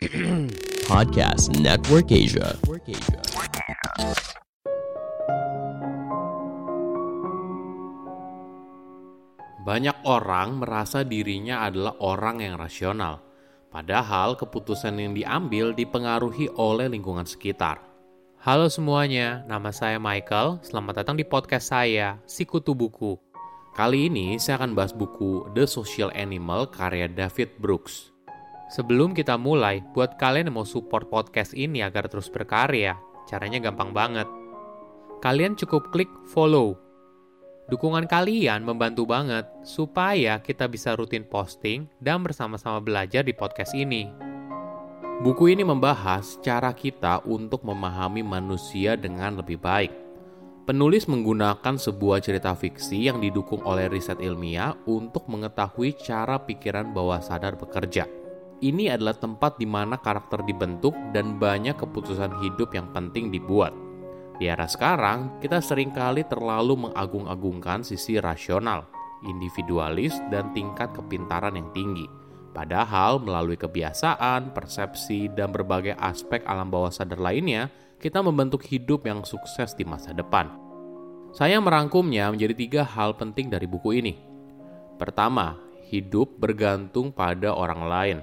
Podcast Network Asia. Banyak orang merasa dirinya adalah orang yang rasional, padahal keputusan yang diambil dipengaruhi oleh lingkungan sekitar. Halo semuanya, nama saya Michael. Selamat datang di podcast saya, Sikutu Buku. Kali ini saya akan bahas buku The Social Animal karya David Brooks. Sebelum kita mulai, buat kalian yang mau support podcast ini agar terus berkarya, caranya gampang banget. Kalian cukup klik follow Dukungan kalian membantu banget supaya kita bisa rutin posting dan bersama-sama belajar di podcast ini. Buku ini membahas cara kita untuk memahami manusia dengan lebih baik. Penulis menggunakan sebuah cerita fiksi yang didukung oleh riset ilmiah untuk mengetahui cara pikiran bawah sadar bekerja. Ini adalah tempat di mana karakter dibentuk dan banyak keputusan hidup yang penting dibuat. Di era sekarang, kita sering kali terlalu mengagung-agungkan sisi rasional, individualis, dan tingkat kepintaran yang tinggi. Padahal melalui kebiasaan, persepsi, dan berbagai aspek alam bawah sadar lainnya, kita membentuk hidup yang sukses di masa depan. Saya merangkumnya menjadi tiga hal penting dari buku ini. Pertama, hidup bergantung pada orang lain.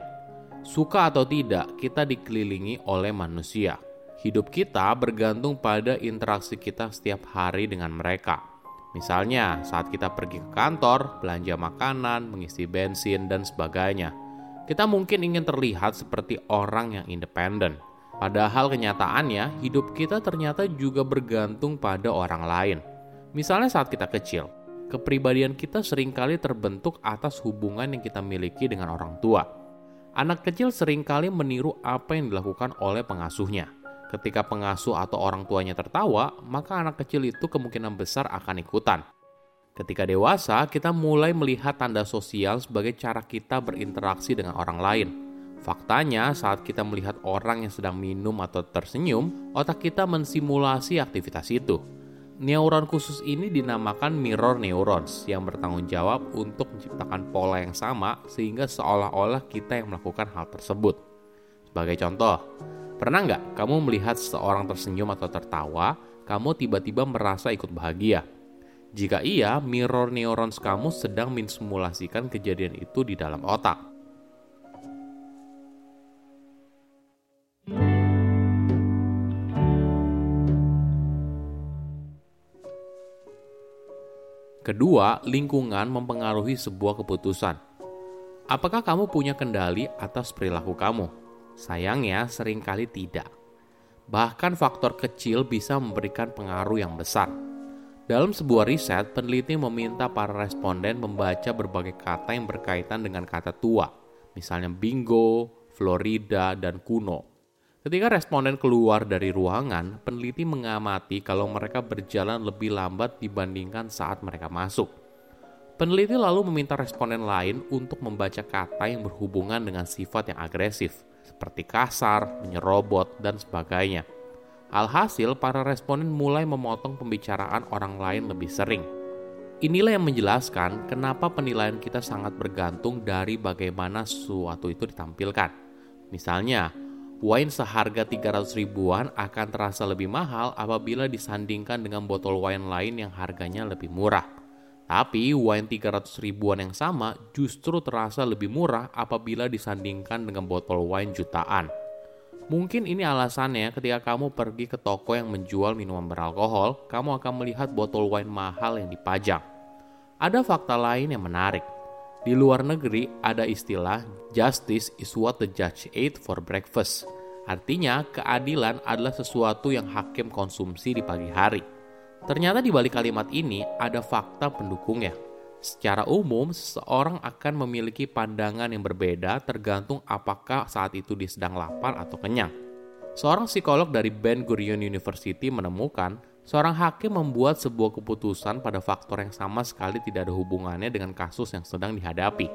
Suka atau tidak, kita dikelilingi oleh manusia hidup kita bergantung pada interaksi kita setiap hari dengan mereka. Misalnya, saat kita pergi ke kantor, belanja makanan, mengisi bensin, dan sebagainya. Kita mungkin ingin terlihat seperti orang yang independen. Padahal kenyataannya, hidup kita ternyata juga bergantung pada orang lain. Misalnya saat kita kecil, kepribadian kita sering kali terbentuk atas hubungan yang kita miliki dengan orang tua. Anak kecil sering kali meniru apa yang dilakukan oleh pengasuhnya. Ketika pengasuh atau orang tuanya tertawa, maka anak kecil itu kemungkinan besar akan ikutan. Ketika dewasa, kita mulai melihat tanda sosial sebagai cara kita berinteraksi dengan orang lain. Faktanya, saat kita melihat orang yang sedang minum atau tersenyum, otak kita mensimulasi aktivitas itu. Neuron khusus ini dinamakan mirror neurons yang bertanggung jawab untuk menciptakan pola yang sama sehingga seolah-olah kita yang melakukan hal tersebut. Sebagai contoh, Pernah nggak kamu melihat seseorang tersenyum atau tertawa, kamu tiba-tiba merasa ikut bahagia? Jika iya, mirror neurons kamu sedang mensimulasikan kejadian itu di dalam otak. Kedua, lingkungan mempengaruhi sebuah keputusan. Apakah kamu punya kendali atas perilaku kamu? Sayangnya, sering kali tidak. Bahkan faktor kecil bisa memberikan pengaruh yang besar. Dalam sebuah riset, peneliti meminta para responden membaca berbagai kata yang berkaitan dengan kata tua, misalnya bingo, Florida, dan kuno. Ketika responden keluar dari ruangan, peneliti mengamati kalau mereka berjalan lebih lambat dibandingkan saat mereka masuk. Peneliti lalu meminta responden lain untuk membaca kata yang berhubungan dengan sifat yang agresif, seperti kasar, menyerobot, dan sebagainya. Alhasil, para responden mulai memotong pembicaraan orang lain lebih sering. Inilah yang menjelaskan kenapa penilaian kita sangat bergantung dari bagaimana sesuatu itu ditampilkan. Misalnya, wine seharga 300 ribuan akan terasa lebih mahal apabila disandingkan dengan botol wine lain yang harganya lebih murah. Tapi wine 300 ribuan yang sama justru terasa lebih murah apabila disandingkan dengan botol wine jutaan. Mungkin ini alasannya ketika kamu pergi ke toko yang menjual minuman beralkohol, kamu akan melihat botol wine mahal yang dipajang. Ada fakta lain yang menarik. Di luar negeri ada istilah justice is what the judge ate for breakfast. Artinya, keadilan adalah sesuatu yang hakim konsumsi di pagi hari. Ternyata di balik kalimat ini ada fakta pendukungnya. Secara umum, seseorang akan memiliki pandangan yang berbeda tergantung apakah saat itu dia sedang lapar atau kenyang. Seorang psikolog dari Ben Gurion University menemukan seorang hakim membuat sebuah keputusan pada faktor yang sama sekali tidak ada hubungannya dengan kasus yang sedang dihadapi.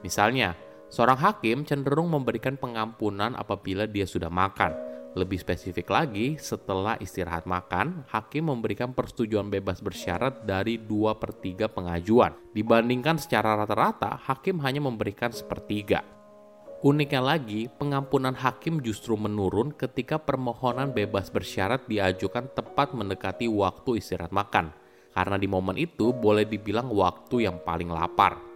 Misalnya, seorang hakim cenderung memberikan pengampunan apabila dia sudah makan, lebih spesifik lagi, setelah istirahat makan, hakim memberikan persetujuan bebas bersyarat dari 2 per 3 pengajuan. Dibandingkan secara rata-rata, hakim hanya memberikan sepertiga. Uniknya lagi, pengampunan hakim justru menurun ketika permohonan bebas bersyarat diajukan tepat mendekati waktu istirahat makan, karena di momen itu boleh dibilang waktu yang paling lapar.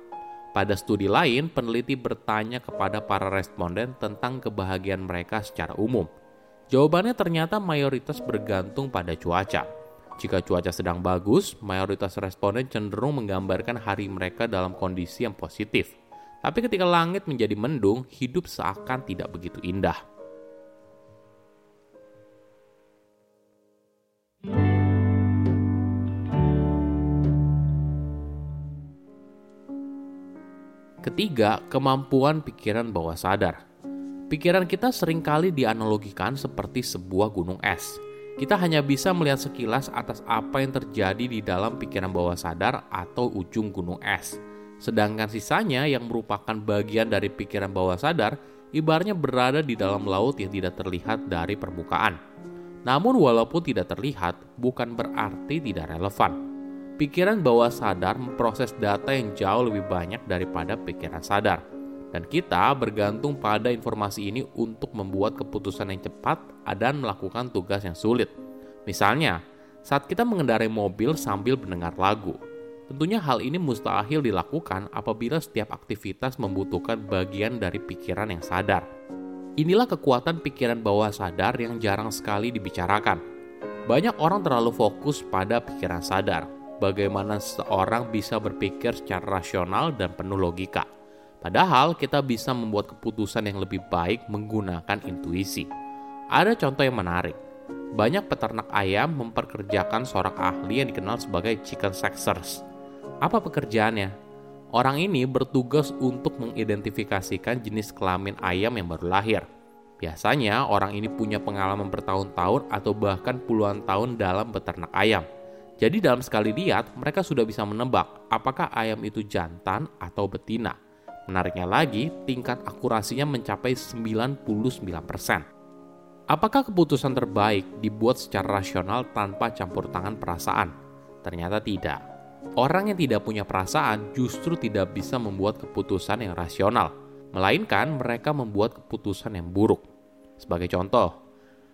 Pada studi lain, peneliti bertanya kepada para responden tentang kebahagiaan mereka secara umum. Jawabannya ternyata mayoritas bergantung pada cuaca. Jika cuaca sedang bagus, mayoritas responden cenderung menggambarkan hari mereka dalam kondisi yang positif tapi ketika langit menjadi mendung, hidup seakan tidak begitu indah. Ketiga, kemampuan pikiran bawah sadar. Pikiran kita sering kali dianalogikan seperti sebuah gunung es. Kita hanya bisa melihat sekilas atas apa yang terjadi di dalam pikiran bawah sadar atau ujung gunung es. Sedangkan sisanya yang merupakan bagian dari pikiran bawah sadar, ibaratnya berada di dalam laut yang tidak terlihat dari permukaan. Namun walaupun tidak terlihat, bukan berarti tidak relevan. Pikiran bawah sadar memproses data yang jauh lebih banyak daripada pikiran sadar. Dan kita bergantung pada informasi ini untuk membuat keputusan yang cepat dan melakukan tugas yang sulit. Misalnya, saat kita mengendarai mobil sambil mendengar lagu, Tentunya hal ini mustahil dilakukan apabila setiap aktivitas membutuhkan bagian dari pikiran yang sadar. Inilah kekuatan pikiran bawah sadar yang jarang sekali dibicarakan. Banyak orang terlalu fokus pada pikiran sadar, bagaimana seseorang bisa berpikir secara rasional dan penuh logika. Padahal kita bisa membuat keputusan yang lebih baik menggunakan intuisi. Ada contoh yang menarik. Banyak peternak ayam memperkerjakan seorang ahli yang dikenal sebagai chicken sexers apa pekerjaannya? Orang ini bertugas untuk mengidentifikasikan jenis kelamin ayam yang baru lahir. Biasanya orang ini punya pengalaman bertahun-tahun atau bahkan puluhan tahun dalam beternak ayam. Jadi dalam sekali lihat, mereka sudah bisa menebak apakah ayam itu jantan atau betina. Menariknya lagi, tingkat akurasinya mencapai 99%. Apakah keputusan terbaik dibuat secara rasional tanpa campur tangan perasaan? Ternyata tidak. Orang yang tidak punya perasaan justru tidak bisa membuat keputusan yang rasional, melainkan mereka membuat keputusan yang buruk. Sebagai contoh,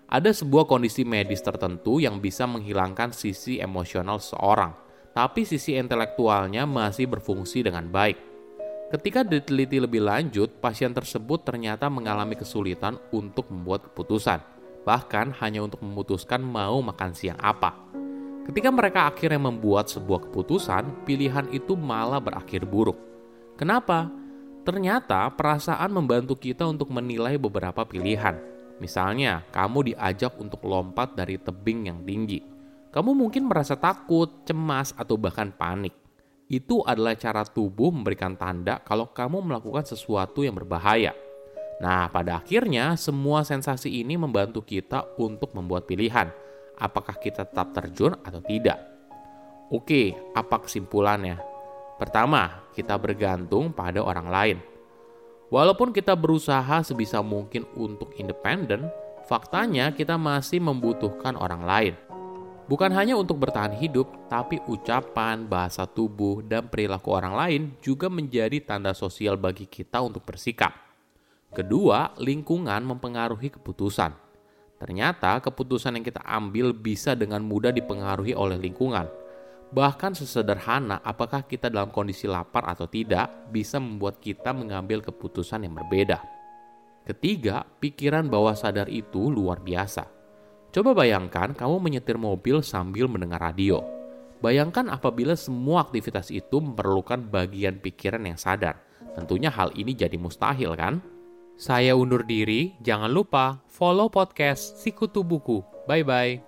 ada sebuah kondisi medis tertentu yang bisa menghilangkan sisi emosional seseorang, tapi sisi intelektualnya masih berfungsi dengan baik. Ketika diteliti lebih lanjut, pasien tersebut ternyata mengalami kesulitan untuk membuat keputusan, bahkan hanya untuk memutuskan mau makan siang apa. Ketika mereka akhirnya membuat sebuah keputusan, pilihan itu malah berakhir buruk. Kenapa? Ternyata perasaan membantu kita untuk menilai beberapa pilihan. Misalnya, kamu diajak untuk lompat dari tebing yang tinggi. Kamu mungkin merasa takut, cemas, atau bahkan panik. Itu adalah cara tubuh memberikan tanda kalau kamu melakukan sesuatu yang berbahaya. Nah, pada akhirnya semua sensasi ini membantu kita untuk membuat pilihan apakah kita tetap terjun atau tidak. Oke, apa kesimpulannya? Pertama, kita bergantung pada orang lain. Walaupun kita berusaha sebisa mungkin untuk independen, faktanya kita masih membutuhkan orang lain. Bukan hanya untuk bertahan hidup, tapi ucapan, bahasa tubuh, dan perilaku orang lain juga menjadi tanda sosial bagi kita untuk bersikap. Kedua, lingkungan mempengaruhi keputusan. Ternyata keputusan yang kita ambil bisa dengan mudah dipengaruhi oleh lingkungan. Bahkan sesederhana apakah kita dalam kondisi lapar atau tidak bisa membuat kita mengambil keputusan yang berbeda. Ketiga, pikiran bawah sadar itu luar biasa. Coba bayangkan kamu menyetir mobil sambil mendengar radio. Bayangkan apabila semua aktivitas itu memerlukan bagian pikiran yang sadar. Tentunya hal ini jadi mustahil kan? Saya undur diri, jangan lupa follow podcast Sikutu Buku. Bye-bye.